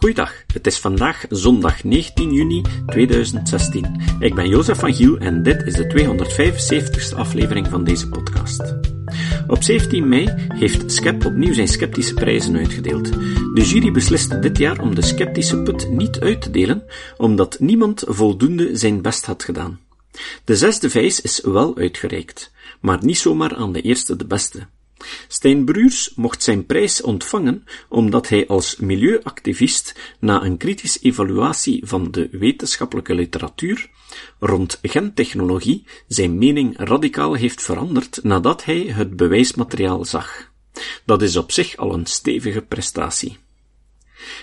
Goeiedag, het is vandaag zondag 19 juni 2016. Ik ben Jozef van Giel en dit is de 275ste aflevering van deze podcast. Op 17 mei heeft Skep opnieuw zijn sceptische prijzen uitgedeeld. De jury besliste dit jaar om de sceptische put niet uit te delen, omdat niemand voldoende zijn best had gedaan. De zesde vijs is wel uitgereikt, maar niet zomaar aan de eerste de beste. Stijn mocht zijn prijs ontvangen omdat hij als milieuactivist na een kritische evaluatie van de wetenschappelijke literatuur rond gentechnologie zijn mening radicaal heeft veranderd nadat hij het bewijsmateriaal zag. Dat is op zich al een stevige prestatie.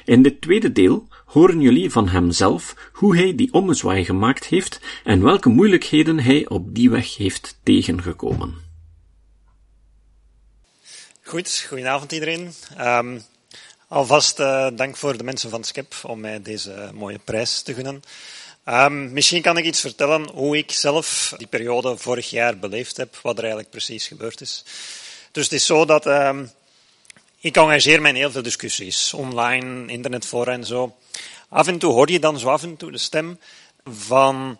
In dit tweede deel horen jullie van hemzelf hoe hij die ommezwaai gemaakt heeft en welke moeilijkheden hij op die weg heeft tegengekomen. Goed, goedenavond iedereen. Um, alvast uh, dank voor de mensen van Skep om mij deze mooie prijs te gunnen. Um, misschien kan ik iets vertellen hoe ik zelf die periode vorig jaar beleefd heb, wat er eigenlijk precies gebeurd is. Dus het is zo dat um, ik engageer me in heel veel discussies, online, internetforen en zo. Af en toe hoor je dan zo af en toe de stem van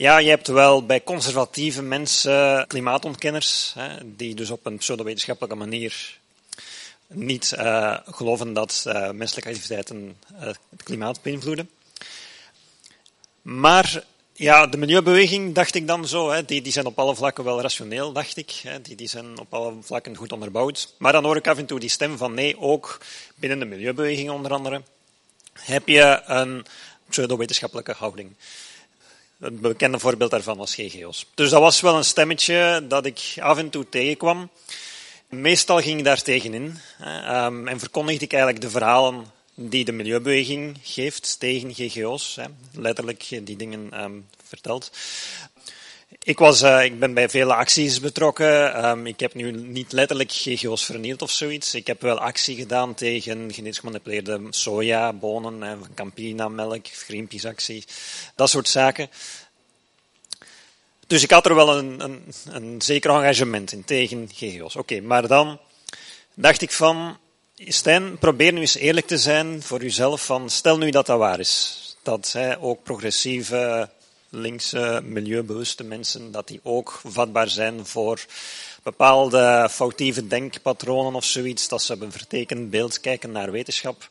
ja, je hebt wel bij conservatieve mensen klimaatontkenners, hè, die dus op een pseudo-wetenschappelijke manier niet uh, geloven dat uh, menselijke activiteiten het klimaat beïnvloeden. Maar ja, de milieubeweging, dacht ik dan zo, hè, die, die zijn op alle vlakken wel rationeel, dacht ik. Hè, die, die zijn op alle vlakken goed onderbouwd. Maar dan hoor ik af en toe die stem van nee, ook binnen de milieubeweging onder andere, heb je een pseudo-wetenschappelijke houding. Het bekende voorbeeld daarvan was GGO's. Dus dat was wel een stemmetje dat ik af en toe tegenkwam. Meestal ging ik daar tegenin um, en verkondigde ik eigenlijk de verhalen die de milieubeweging geeft tegen GGO's. Letterlijk die dingen um, vertelt. Ik, was, uh, ik ben bij vele acties betrokken. Um, ik heb nu niet letterlijk GGO's vernield of zoiets. Ik heb wel actie gedaan tegen genetisch gemanipuleerde soja, bonen, Campina, melk, Greenpeace-actie, dat soort zaken. Dus ik had er wel een, een, een zeker engagement in tegen GGO's. Oké, maar dan dacht ik van, Stijn, probeer nu eens eerlijk te zijn voor uzelf. Van, stel nu dat dat waar is. Dat hè, ook progressieve linkse, milieubewuste mensen, dat die ook vatbaar zijn voor bepaalde foutieve denkpatronen of zoiets, dat ze een vertekend beeld kijken naar wetenschap.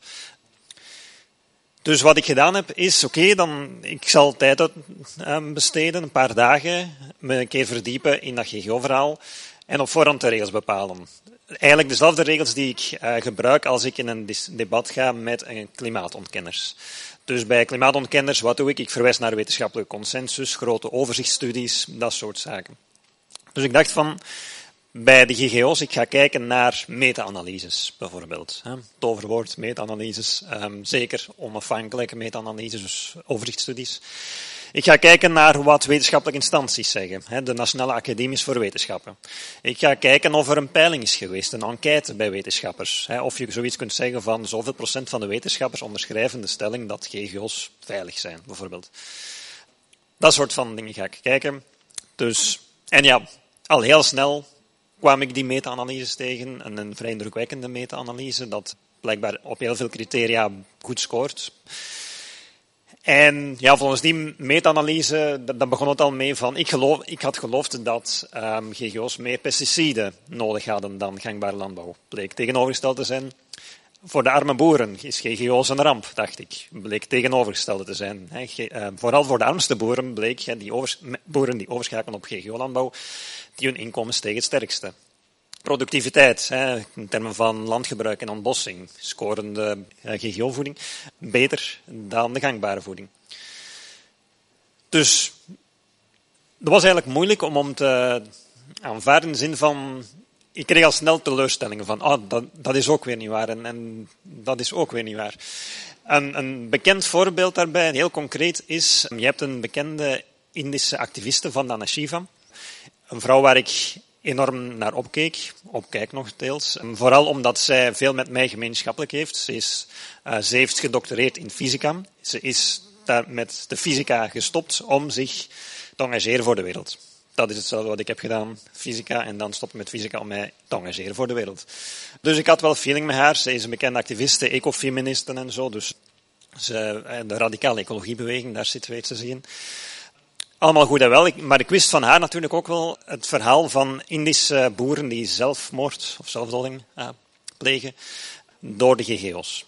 Dus wat ik gedaan heb, is oké, dan ik zal tijd ehm, besteden, een paar dagen, me een keer verdiepen in dat GGO-verhaal en op voorhand de regels bepalen. Eigenlijk dezelfde regels die ik uh, gebruik als ik in een debat ga met een klimaatontkenners. Dus bij klimaatontkenners, wat doe ik? Ik verwijs naar wetenschappelijke consensus, grote overzichtsstudies, dat soort zaken. Dus ik dacht van, bij de GGO's, ik ga kijken naar meta-analyses, bijvoorbeeld. Toverwoord, meta-analyses, um, zeker onafhankelijke meta-analyses, dus overzichtsstudies. Ik ga kijken naar wat wetenschappelijke instanties zeggen, de Nationale Academies voor Wetenschappen. Ik ga kijken of er een peiling is geweest, een enquête bij wetenschappers. Of je zoiets kunt zeggen van zoveel procent van de wetenschappers onderschrijven de stelling dat GGO's veilig zijn, bijvoorbeeld. Dat soort van dingen ga ik kijken. Dus, en ja, al heel snel kwam ik die meta-analyses tegen, en een vrij indrukwekkende meta-analyse, dat blijkbaar op heel veel criteria goed scoort. En ja, volgens die meta-analyse, dat, begon het al mee van, ik, geloof, ik had geloofd dat um, GGO's meer pesticiden nodig hadden dan gangbare landbouw. Bleek tegenovergesteld te zijn. Voor de arme boeren is GGO's een ramp, dacht ik. Bleek tegenovergestelde te zijn. Uh, vooral voor de armste boeren bleek, die boeren die overschakelen op GGO-landbouw, die hun inkomens tegen het sterkste. Productiviteit, hè, in termen van landgebruik en ontbossing, scoren de GGO-voeding beter dan de gangbare voeding. Dus dat was eigenlijk moeilijk om om te aanvaarden in de zin van, ik kreeg al snel teleurstellingen van, ah, dat, dat is ook weer niet waar en, en dat is ook weer niet waar. En een bekend voorbeeld daarbij, heel concreet, is, je hebt een bekende Indische activiste van Shiva, een vrouw waar ik enorm naar opkeek, opkijk nog deels. Vooral omdat zij veel met mij gemeenschappelijk heeft. Ze, is, uh, ze heeft gedoctoreerd in fysica. Ze is daar met de fysica gestopt om zich te engageren voor de wereld. Dat is hetzelfde wat ik heb gedaan, fysica, en dan stoppen met fysica om mij te engageren voor de wereld. Dus ik had wel feeling met haar. Ze is een bekende activiste, ecofeministe en zo. Dus de radicale ecologiebeweging, daar zit weet te zien. Allemaal goed en wel, maar ik wist van haar natuurlijk ook wel het verhaal van Indische boeren die zelfmoord of zelfdolding plegen door de GGO's.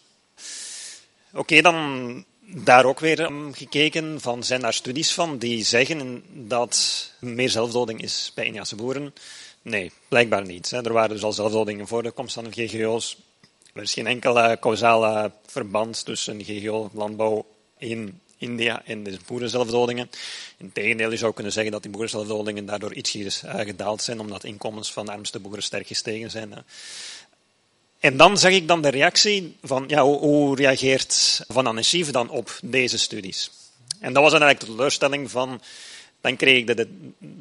Oké, dan daar ook weer gekeken van, zijn daar studies van die zeggen dat meer zelfdoding is bij Indiase boeren? Nee, blijkbaar niet. Er waren dus al zelfdodingen voor de komst van de GGO's. Er is geen enkel causale verband tussen GGO-landbouw in India en de boerenzelfdodingen. Integendeel, je zou kunnen zeggen dat die boerenzelfdodingen daardoor iets gedaald zijn, omdat inkomens van de armste boeren sterk gestegen zijn. En dan zag ik dan de reactie van, ja, hoe, reageert Van Anessief dan op deze studies? En dat was dan eigenlijk teleurstelling van, dan kreeg ik de, de,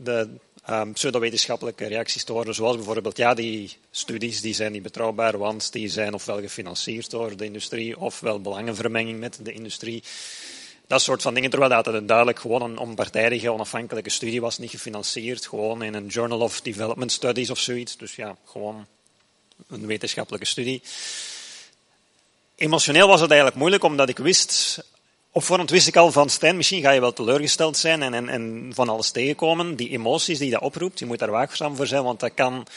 de um, pseudowetenschappelijke reacties te horen, zoals bijvoorbeeld, ja, die studies die zijn niet betrouwbaar, want die zijn ofwel gefinancierd door de industrie, ofwel belangenvermenging met de industrie. Dat soort van dingen, terwijl dat het duidelijk gewoon een onpartijdige, onafhankelijke studie was, niet gefinancierd, gewoon in een Journal of Development Studies of zoiets. Dus ja, gewoon een wetenschappelijke studie. Emotioneel was het eigenlijk moeilijk, omdat ik wist, op voorhand wist ik al van Stijn, misschien ga je wel teleurgesteld zijn en, en, en van alles tegenkomen. Die emoties die dat oproept, je moet daar waakzaam voor zijn, want dat kan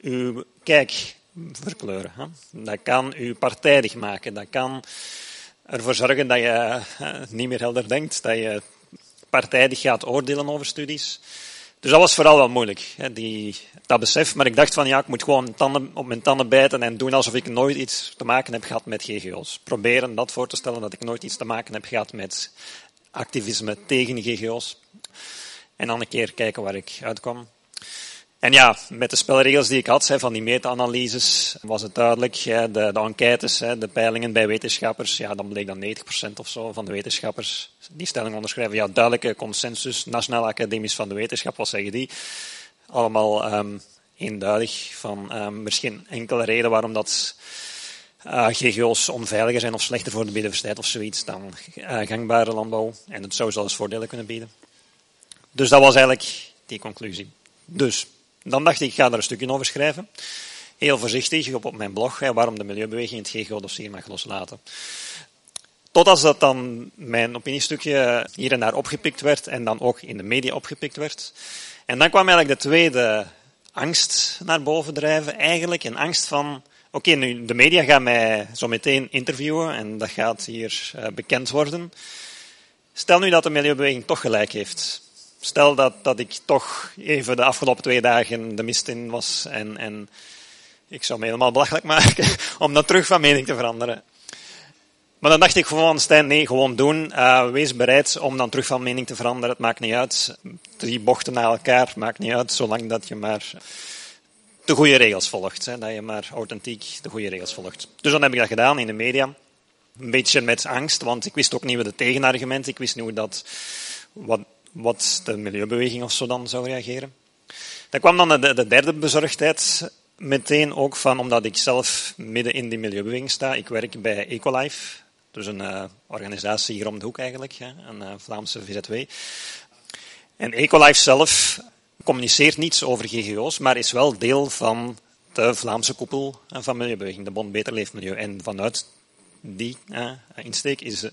uw kijk verkleuren. Hè? Dat kan u partijdig maken. Dat kan ervoor zorgen dat je eh, niet meer helder denkt, dat je partijdig gaat oordelen over studies. Dus dat was vooral wel moeilijk, die, dat besef. Maar ik dacht van ja, ik moet gewoon tanden, op mijn tanden bijten en doen alsof ik nooit iets te maken heb gehad met GGO's. Proberen dat voor te stellen dat ik nooit iets te maken heb gehad met activisme tegen GGO's. En dan een keer kijken waar ik uitkom. En ja, met de spelregels die ik had, van die meta-analyses, was het duidelijk. De, de enquêtes, de peilingen bij wetenschappers, ja, dan bleek dan 90% of zo van de wetenschappers die stelling onderschrijven. Ja, duidelijke consensus, Nationaal Academisch van de Wetenschap, wat zeggen die? Allemaal um, eenduidig van is geen enkele reden waarom dat uh, eh, GGO's onveiliger zijn of slechter voor de biodiversiteit of zoiets dan uh, gangbare landbouw. En het zou zelfs voordelen kunnen bieden. Dus dat was eigenlijk die conclusie. Dus, dan dacht ik, ik ga daar een stukje over schrijven. Heel voorzichtig op, op mijn blog, hè, waarom de milieubeweging het GGO-dossier mag loslaten. Totdat dat dan mijn opiniestukje hier en daar opgepikt werd en dan ook in de media opgepikt werd. En dan kwam eigenlijk de tweede angst naar boven drijven. Eigenlijk een angst van, oké, nu de media gaan mij zo meteen interviewen en dat gaat hier uh, bekend worden. Stel nu dat de milieubeweging toch gelijk heeft. Stel dat, dat ik toch even de afgelopen twee dagen de mist in was en, en ik zou me helemaal belachelijk maken om dan terug van mening te veranderen. Maar dan dacht ik gewoon, Stijn, nee, gewoon doen. Uh, wees bereid om dan terug van mening te veranderen. Het maakt niet uit. Drie bochten na elkaar, maakt niet uit, zolang dat je maar de goede regels volgt. Hè, dat je maar authentiek de goede regels volgt. Dus dan heb ik dat gedaan in de media. Een beetje met angst, want ik wist ook niet wat de tegenargumenten. Ik wist niet hoe dat, wat, wat de milieubeweging of zo dan zou reageren. Dan kwam dan de, de derde bezorgdheid meteen ook van, omdat ik zelf midden in die milieubeweging sta. Ik werk bij Ecolife, dus een uh, organisatie hier om de hoek eigenlijk, hè, een uh, Vlaamse VZW. En Ecolife zelf communiceert niets over GGO's, maar is wel deel van de Vlaamse koepel van Milieubeweging, de Bond Beter Leefmilieu. En vanuit die insteek is,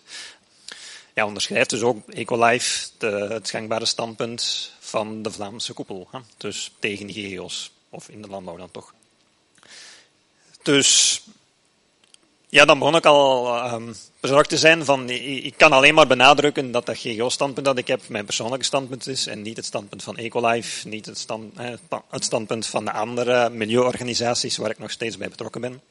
ja, onderschrijft dus ook Ecolife de, het gangbare standpunt van de Vlaamse koepel. Hè, dus tegen GGO's, of in de landbouw dan toch. Dus ja, dan begon ik al um, bezorgd te zijn van, ik kan alleen maar benadrukken dat dat GGO-standpunt dat ik heb mijn persoonlijke standpunt is en niet het standpunt van Ecolife, niet het, stand, het standpunt van de andere milieuorganisaties waar ik nog steeds bij betrokken ben.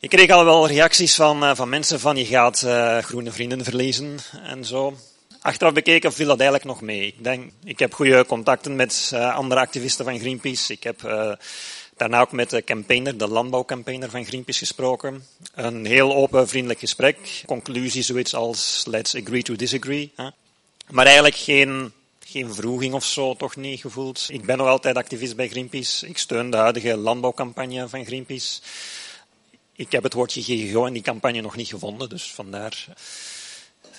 Ik kreeg al wel reacties van, uh, van mensen van je gaat uh, groene vrienden verliezen en zo. Achteraf bekeken viel dat eigenlijk nog mee. Ik, denk, ik heb goede contacten met uh, andere activisten van Greenpeace. Ik heb Daarna ook met de campaigner, de landbouwcampaigner van Greenpeace gesproken. Een heel open, vriendelijk gesprek. Conclusie zoiets als let's agree to disagree. Hè. Maar eigenlijk geen, geen vroeging of zo, toch niet gevoeld. Ik ben nog altijd activist bij Greenpeace. Ik steun de huidige landbouwcampagne van Greenpeace. Ik heb het woordje GGO in die campagne nog niet gevonden, dus vandaar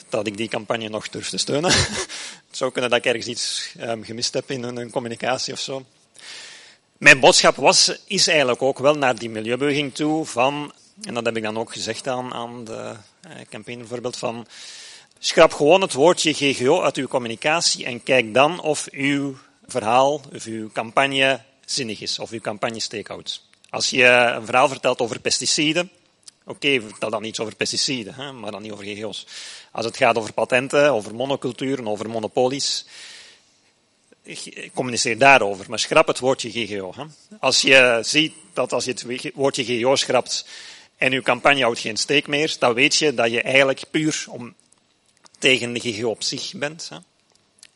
dat ik die campagne nog durf te steunen. het zou kunnen dat ik ergens iets um, gemist heb in een communicatie of zo. Mijn boodschap was, is eigenlijk ook wel naar die milieubeweging toe van En dat heb ik dan ook gezegd aan, aan de eh, campagne bijvoorbeeld van schrap gewoon het woordje GGO uit uw communicatie en kijk dan of uw verhaal of uw campagne zinnig is, of uw campagne steekhoudt. Als je een verhaal vertelt over pesticiden, oké, okay, vertel dan iets over pesticiden, hè, maar dan niet over GGO's. Als het gaat over patenten, over monoculturen, over monopolies, communiceer daarover, maar schrap het woordje GGO. Hè. Als je ziet dat als je het woordje GGO schrapt en uw campagne houdt geen steek meer, dan weet je dat je eigenlijk puur om, tegen de GGO op zich bent. Hè.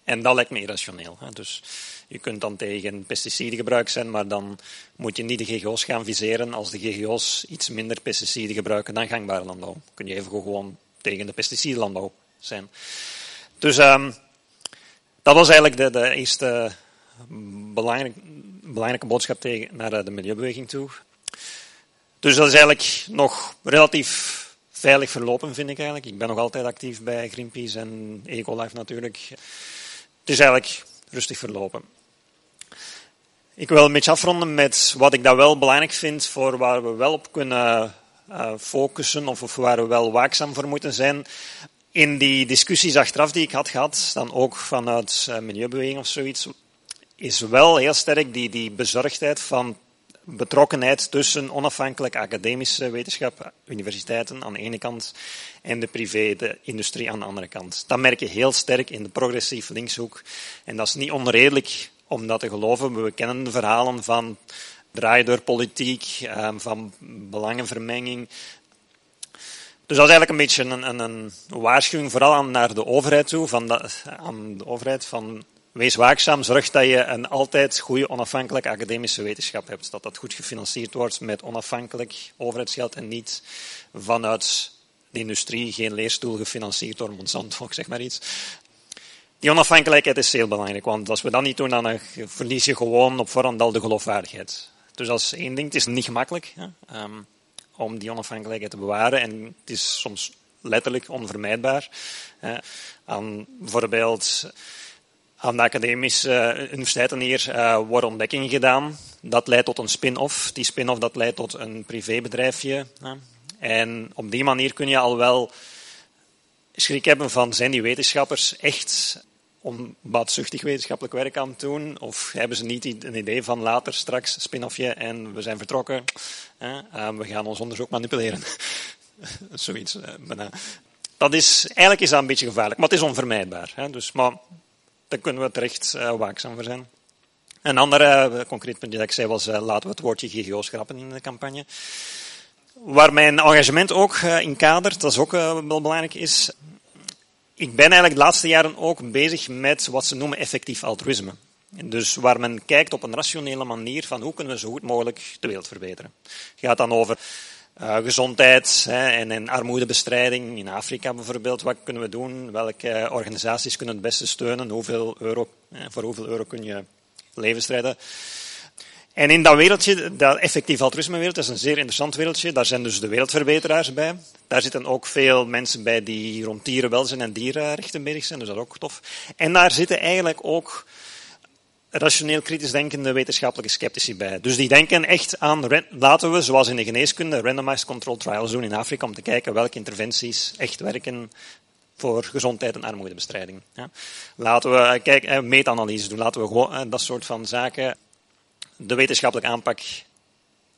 En dat lijkt me irrationeel. Hè. Dus je kunt dan tegen pesticidengebruik zijn, maar dan moet je niet de GGO's gaan viseren als de GGO's iets minder pesticiden gebruiken dan gangbare landbouw. Kun je even gewoon tegen de pesticidenlandbouw zijn. Dus um, dat was eigenlijk de, de eerste belangrijk, belangrijke boodschap tegen, naar de milieubeweging toe. Dus dat is eigenlijk nog relatief veilig verlopen, vind ik eigenlijk. Ik ben nog altijd actief bij Greenpeace en Ecolife natuurlijk. Het is eigenlijk rustig verlopen. Ik wil een beetje afronden met wat ik dan wel belangrijk vind voor waar we wel op kunnen uh, focussen of, waar we wel waakzaam voor moeten zijn. In die discussies achteraf die ik had gehad, dan ook vanuit uh, milieubeweging of zoiets, is wel heel sterk die, die bezorgdheid van betrokkenheid tussen onafhankelijke academische wetenschap, universiteiten aan de ene kant, en de privé, industrie aan de andere kant. Dat merk je heel sterk in de progressief linkshoek. En dat is niet onredelijk om dat te geloven. We kennen de verhalen van draaideurpolitiek, ehm, van belangenvermenging. Dus dat is eigenlijk een beetje een, een, een waarschuwing, vooral aan, naar de overheid toe, van de, aan de overheid van wees waakzaam, zorg dat je een altijd goede onafhankelijke academische wetenschap hebt. Dat dat goed gefinancierd wordt met onafhankelijk overheidsgeld en niet vanuit de industrie, geen leerstoel gefinancierd door Monsanto, zeg maar iets. Die onafhankelijkheid is heel belangrijk, want als we dat niet doen, dan verlies je gewoon op voorhand al de geloofwaardigheid. Dus is één ding. Het is niet gemakkelijk hè, um, om die onafhankelijkheid te bewaren en het is soms letterlijk onvermijdbaar. Hè. Aan bijvoorbeeld aan de academische universiteiten hier uh, worden ontdekkingen gedaan. Dat leidt tot een spin-off. Die spin-off dat leidt tot een privébedrijfje. En op die manier kun je al wel schrik hebben van zijn die wetenschappers echt onbaatzuchtig wetenschappelijk werk aan het doen? Of hebben ze niet een idee van later, straks, spin-offje en we zijn vertrokken, uh, we gaan ons onderzoek manipuleren. Zoiets. Dat is, eigenlijk is dat een beetje gevaarlijk, maar het is onvermijdbaar. Dus, maar daar kunnen we terecht uh, waakzaam voor zijn. Een ander uh, concreet punt dat ik zei was, laten we het woordje GGO schrappen in de campagne. Waar mijn engagement ook in kadert, dat is ook wel belangrijk, is ik ben eigenlijk de laatste jaren ook bezig met wat ze noemen effectief altruïsme. Dus waar men kijkt op een rationele manier van hoe kunnen we zo goed mogelijk de wereld verbeteren. Het gaat dan over uh, gezondheid hè, en, en, armoedebestrijding in Afrika bijvoorbeeld. Wat kunnen we doen? Welke organisaties kunnen het beste steunen? Hoeveel euro, voor hoeveel euro kun je levens redden? En in dat wereldje, dat effectief altruïsme wereld, dat is een zeer interessant wereldje. Daar zijn dus de wereldverbeteraars bij. Daar zitten ook veel mensen bij die rond dierenwelzijn en dierenrechten bezig zijn, dus dat is ook tof. En daar zitten eigenlijk ook rationeel kritisch denkende wetenschappelijke sceptici bij. Dus die denken echt aan, laten we, zoals in de geneeskunde, randomized control trials doen in Afrika om te kijken welke interventies echt werken voor gezondheid en armoedebestrijding. Ja. Laten we eh, kijken, eh, meetanalyse doen, laten we gewoon eh, dat soort van zaken de wetenschappelijke aanpak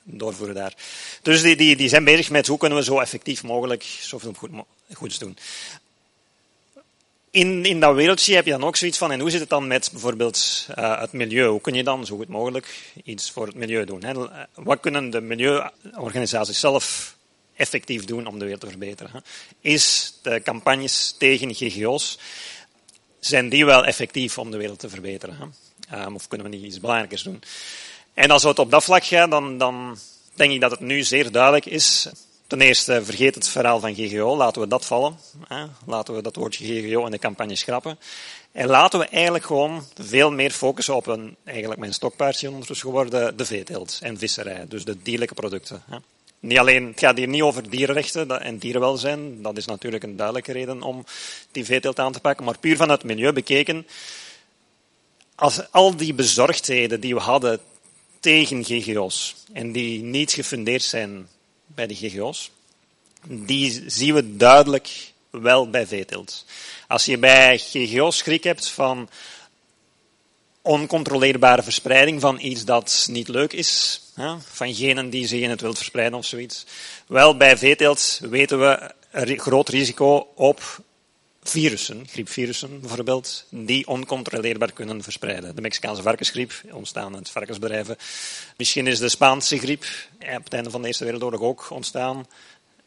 doorvoeren daar. Dus die, die, die zijn bezig met hoe kunnen we zo effectief mogelijk zoveel goed, goeds doen. In, in dat wereldje heb je dan ook zoiets van, en hoe zit het dan met bijvoorbeeld uh, het milieu? Hoe kun je dan zo goed mogelijk iets voor het milieu doen? Wat kunnen de milieuorganisaties zelf effectief doen om de wereld te verbeteren? Hè? Is de campagnes tegen GGO's, zijn die wel effectief om de wereld te verbeteren? Um, of kunnen we niet iets belangrijkers doen? En als het op dat vlak gaat, dan, dan denk ik dat het nu zeer duidelijk is. Ten eerste, vergeet het verhaal van GGO, laten we dat vallen. Laten we dat woordje GGO in de campagne schrappen. En laten we eigenlijk gewoon veel meer focussen op een, eigenlijk mijn stokpaardje ondertussen geworden, de veeteelt en visserij. Dus de dierlijke producten. Niet alleen, het gaat hier niet over dierenrechten en dierenwelzijn. Dat is natuurlijk een duidelijke reden om die veeteelt aan te pakken. Maar puur vanuit het milieu bekeken. Als al die bezorgdheden die we hadden tegen GGO's en die niet gefundeerd zijn bij de GGO's. Die zien we duidelijk wel bij veeteelt. Als je bij GGO's schrik hebt van oncontroleerbare verspreiding van iets dat niet leuk is, van genen die zich in het wild verspreiden of zoiets. Wel, bij veeteelt weten we groot risico op virussen, griepvirussen bijvoorbeeld, die oncontroleerbaar kunnen verspreiden. De Mexicaanse varkensgriep, ontstaan uit varkensbedrijven. Misschien is de Spaanse griep op het einde van de Eerste Wereldoorlog ook ontstaan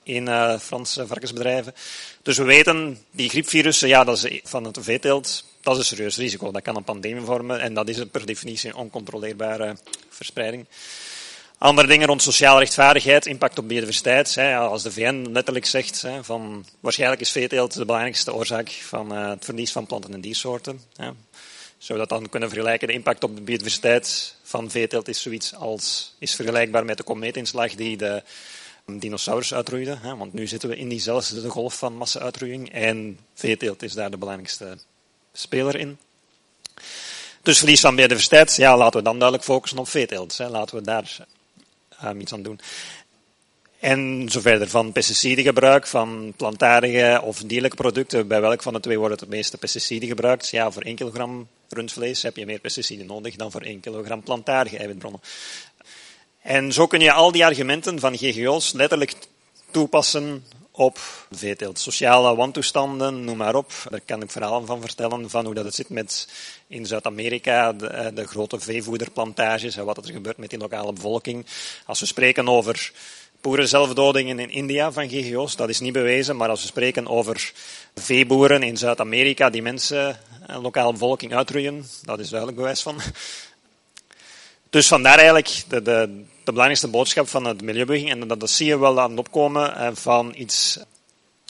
in uh, Franse varkensbedrijven. Dus we weten, die griepvirussen, ja, dat is van het veeteelt, dat is een serieus risico. Dat kan een pandemie vormen en dat is per definitie een oncontroleerbare verspreiding. Andere dingen rond sociale rechtvaardigheid, impact op biodiversiteit. Als de VN letterlijk zegt van waarschijnlijk is veeteelt de belangrijkste oorzaak van eh, het verlies van planten en diersoorten. Zou dat dan kunnen vergelijken? De impact op de biodiversiteit van veeteelt is zoiets als is vergelijkbaar met de komeetinslag die de dinosaurus uitroeide. Want nu zitten we in diezelfde golf van massa-uitroeiing en veeteelt is daar de belangrijkste speler in. Dus verlies van biodiversiteit, ja, laten we dan duidelijk focussen op veeteelt. Laten we daar um, iets aan doen. En zo verder van pesticidengebruik, van plantaardige of dierlijke producten. Bij welk van de twee worden het meeste pesticiden gebruikt? Ja, voor 1 kilogram rundvlees heb je meer pesticiden nodig dan voor 1 kilogram plantaardige eiwitbronnen. En zo kun je al die argumenten van GGO's letterlijk toepassen op veeteelt. Sociale wantoestanden, noem maar op. Daar kan ik verhalen van vertellen, van hoe dat het zit met in Zuid-Amerika, de, eh, grote veevoederplantages en wat er gebeurt met die lokale bevolking. Als we spreken over boeren zelfdodingen in India van GGO's, dat is niet bewezen, maar als we spreken over veeboeren in Zuid-Amerika die mensen, een eh, lokale bevolking uitroeien, dat is duidelijk bewijs van. Dus vandaar eigenlijk de, de, de belangrijkste boodschap van de milieubeweging. En dat, zie je wel aan het opkomen eh, van iets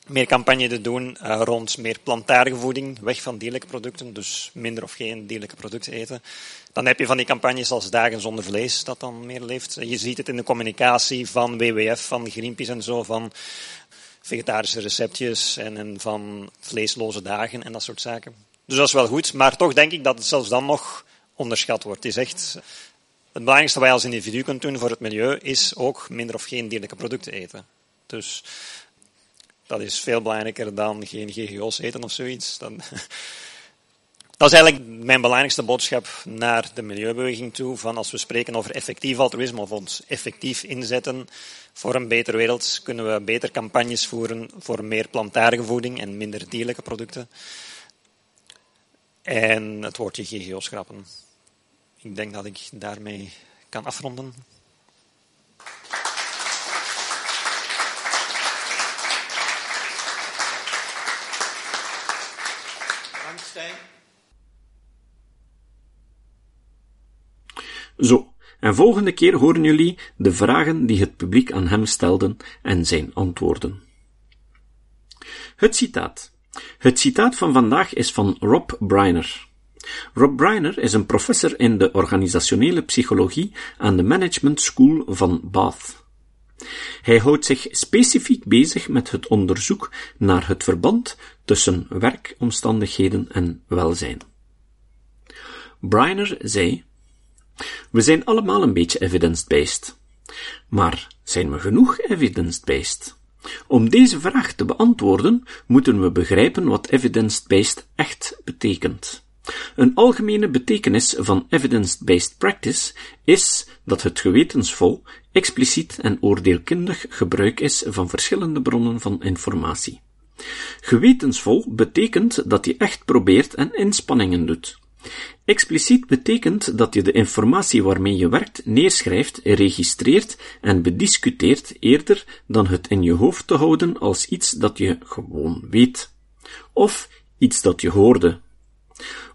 meer campagne te doen uh, rond meer plantaardige voeding, weg van dierlijke producten, dus minder of geen dierlijke producten eten. Dan heb je van die campagnes als Dagen zonder vlees, dat dan meer leeft. Je ziet het in de communicatie van WWF, van Greenpeace en zo, van vegetarische receptjes en, van vleesloze dagen en dat soort zaken. Dus dat is wel goed, maar toch denk ik dat het zelfs dan nog onderschat wordt. Het is echt het belangrijkste wat je als individu kunt doen voor het milieu is ook minder of geen dierlijke producten eten. Dus dat is veel belangrijker dan geen GGO's eten of zoiets. Dat is eigenlijk mijn belangrijkste boodschap naar de milieubeweging toe. Van als we spreken over effectief altruïsme of ons effectief inzetten voor een betere wereld, kunnen we beter campagnes voeren voor meer plantaardige voeding en minder dierlijke producten. En het woordje GGO's schrappen ik denk dat ik daarmee kan afronden. Zo, en volgende keer horen jullie de vragen die het publiek aan hem stelden en zijn antwoorden. Het citaat. Het citaat van vandaag is van Rob Briner. Rob Briner is een professor in de organisationele psychologie aan de Management School van Bath. Hij houdt zich specifiek bezig met het onderzoek naar het verband tussen werkomstandigheden en welzijn. Briner zei: We zijn allemaal een beetje evidence-based. Maar zijn we genoeg evidence-based? Om deze vraag te beantwoorden, moeten we begrijpen wat evidence-based echt betekent. Een algemene betekenis van evidence-based practice is dat het gewetensvol, expliciet en oordeelkundig gebruik is van verschillende bronnen van informatie. Gewetensvol betekent dat je echt probeert en inspanningen doet. Expliciet betekent dat je de informatie waarmee je werkt neerschrijft, registreert en bediscuteert eerder dan het in je hoofd te houden als iets dat je gewoon weet. Of iets dat je hoorde,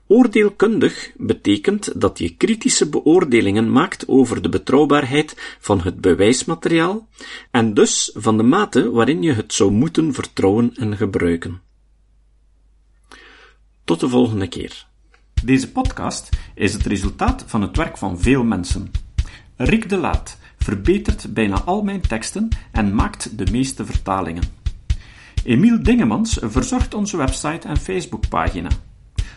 Oordeelkundig betekent dat je kritische beoordelingen maakt over de betrouwbaarheid van het bewijsmateriaal en dus van de mate waarin je het zou moeten vertrouwen en gebruiken. Tot de volgende keer. Deze podcast is het resultaat van het werk van veel mensen. Rick de Laat verbetert bijna al mijn teksten en maakt de meeste vertalingen. Emiel Dingemans verzorgt onze website en Facebookpagina.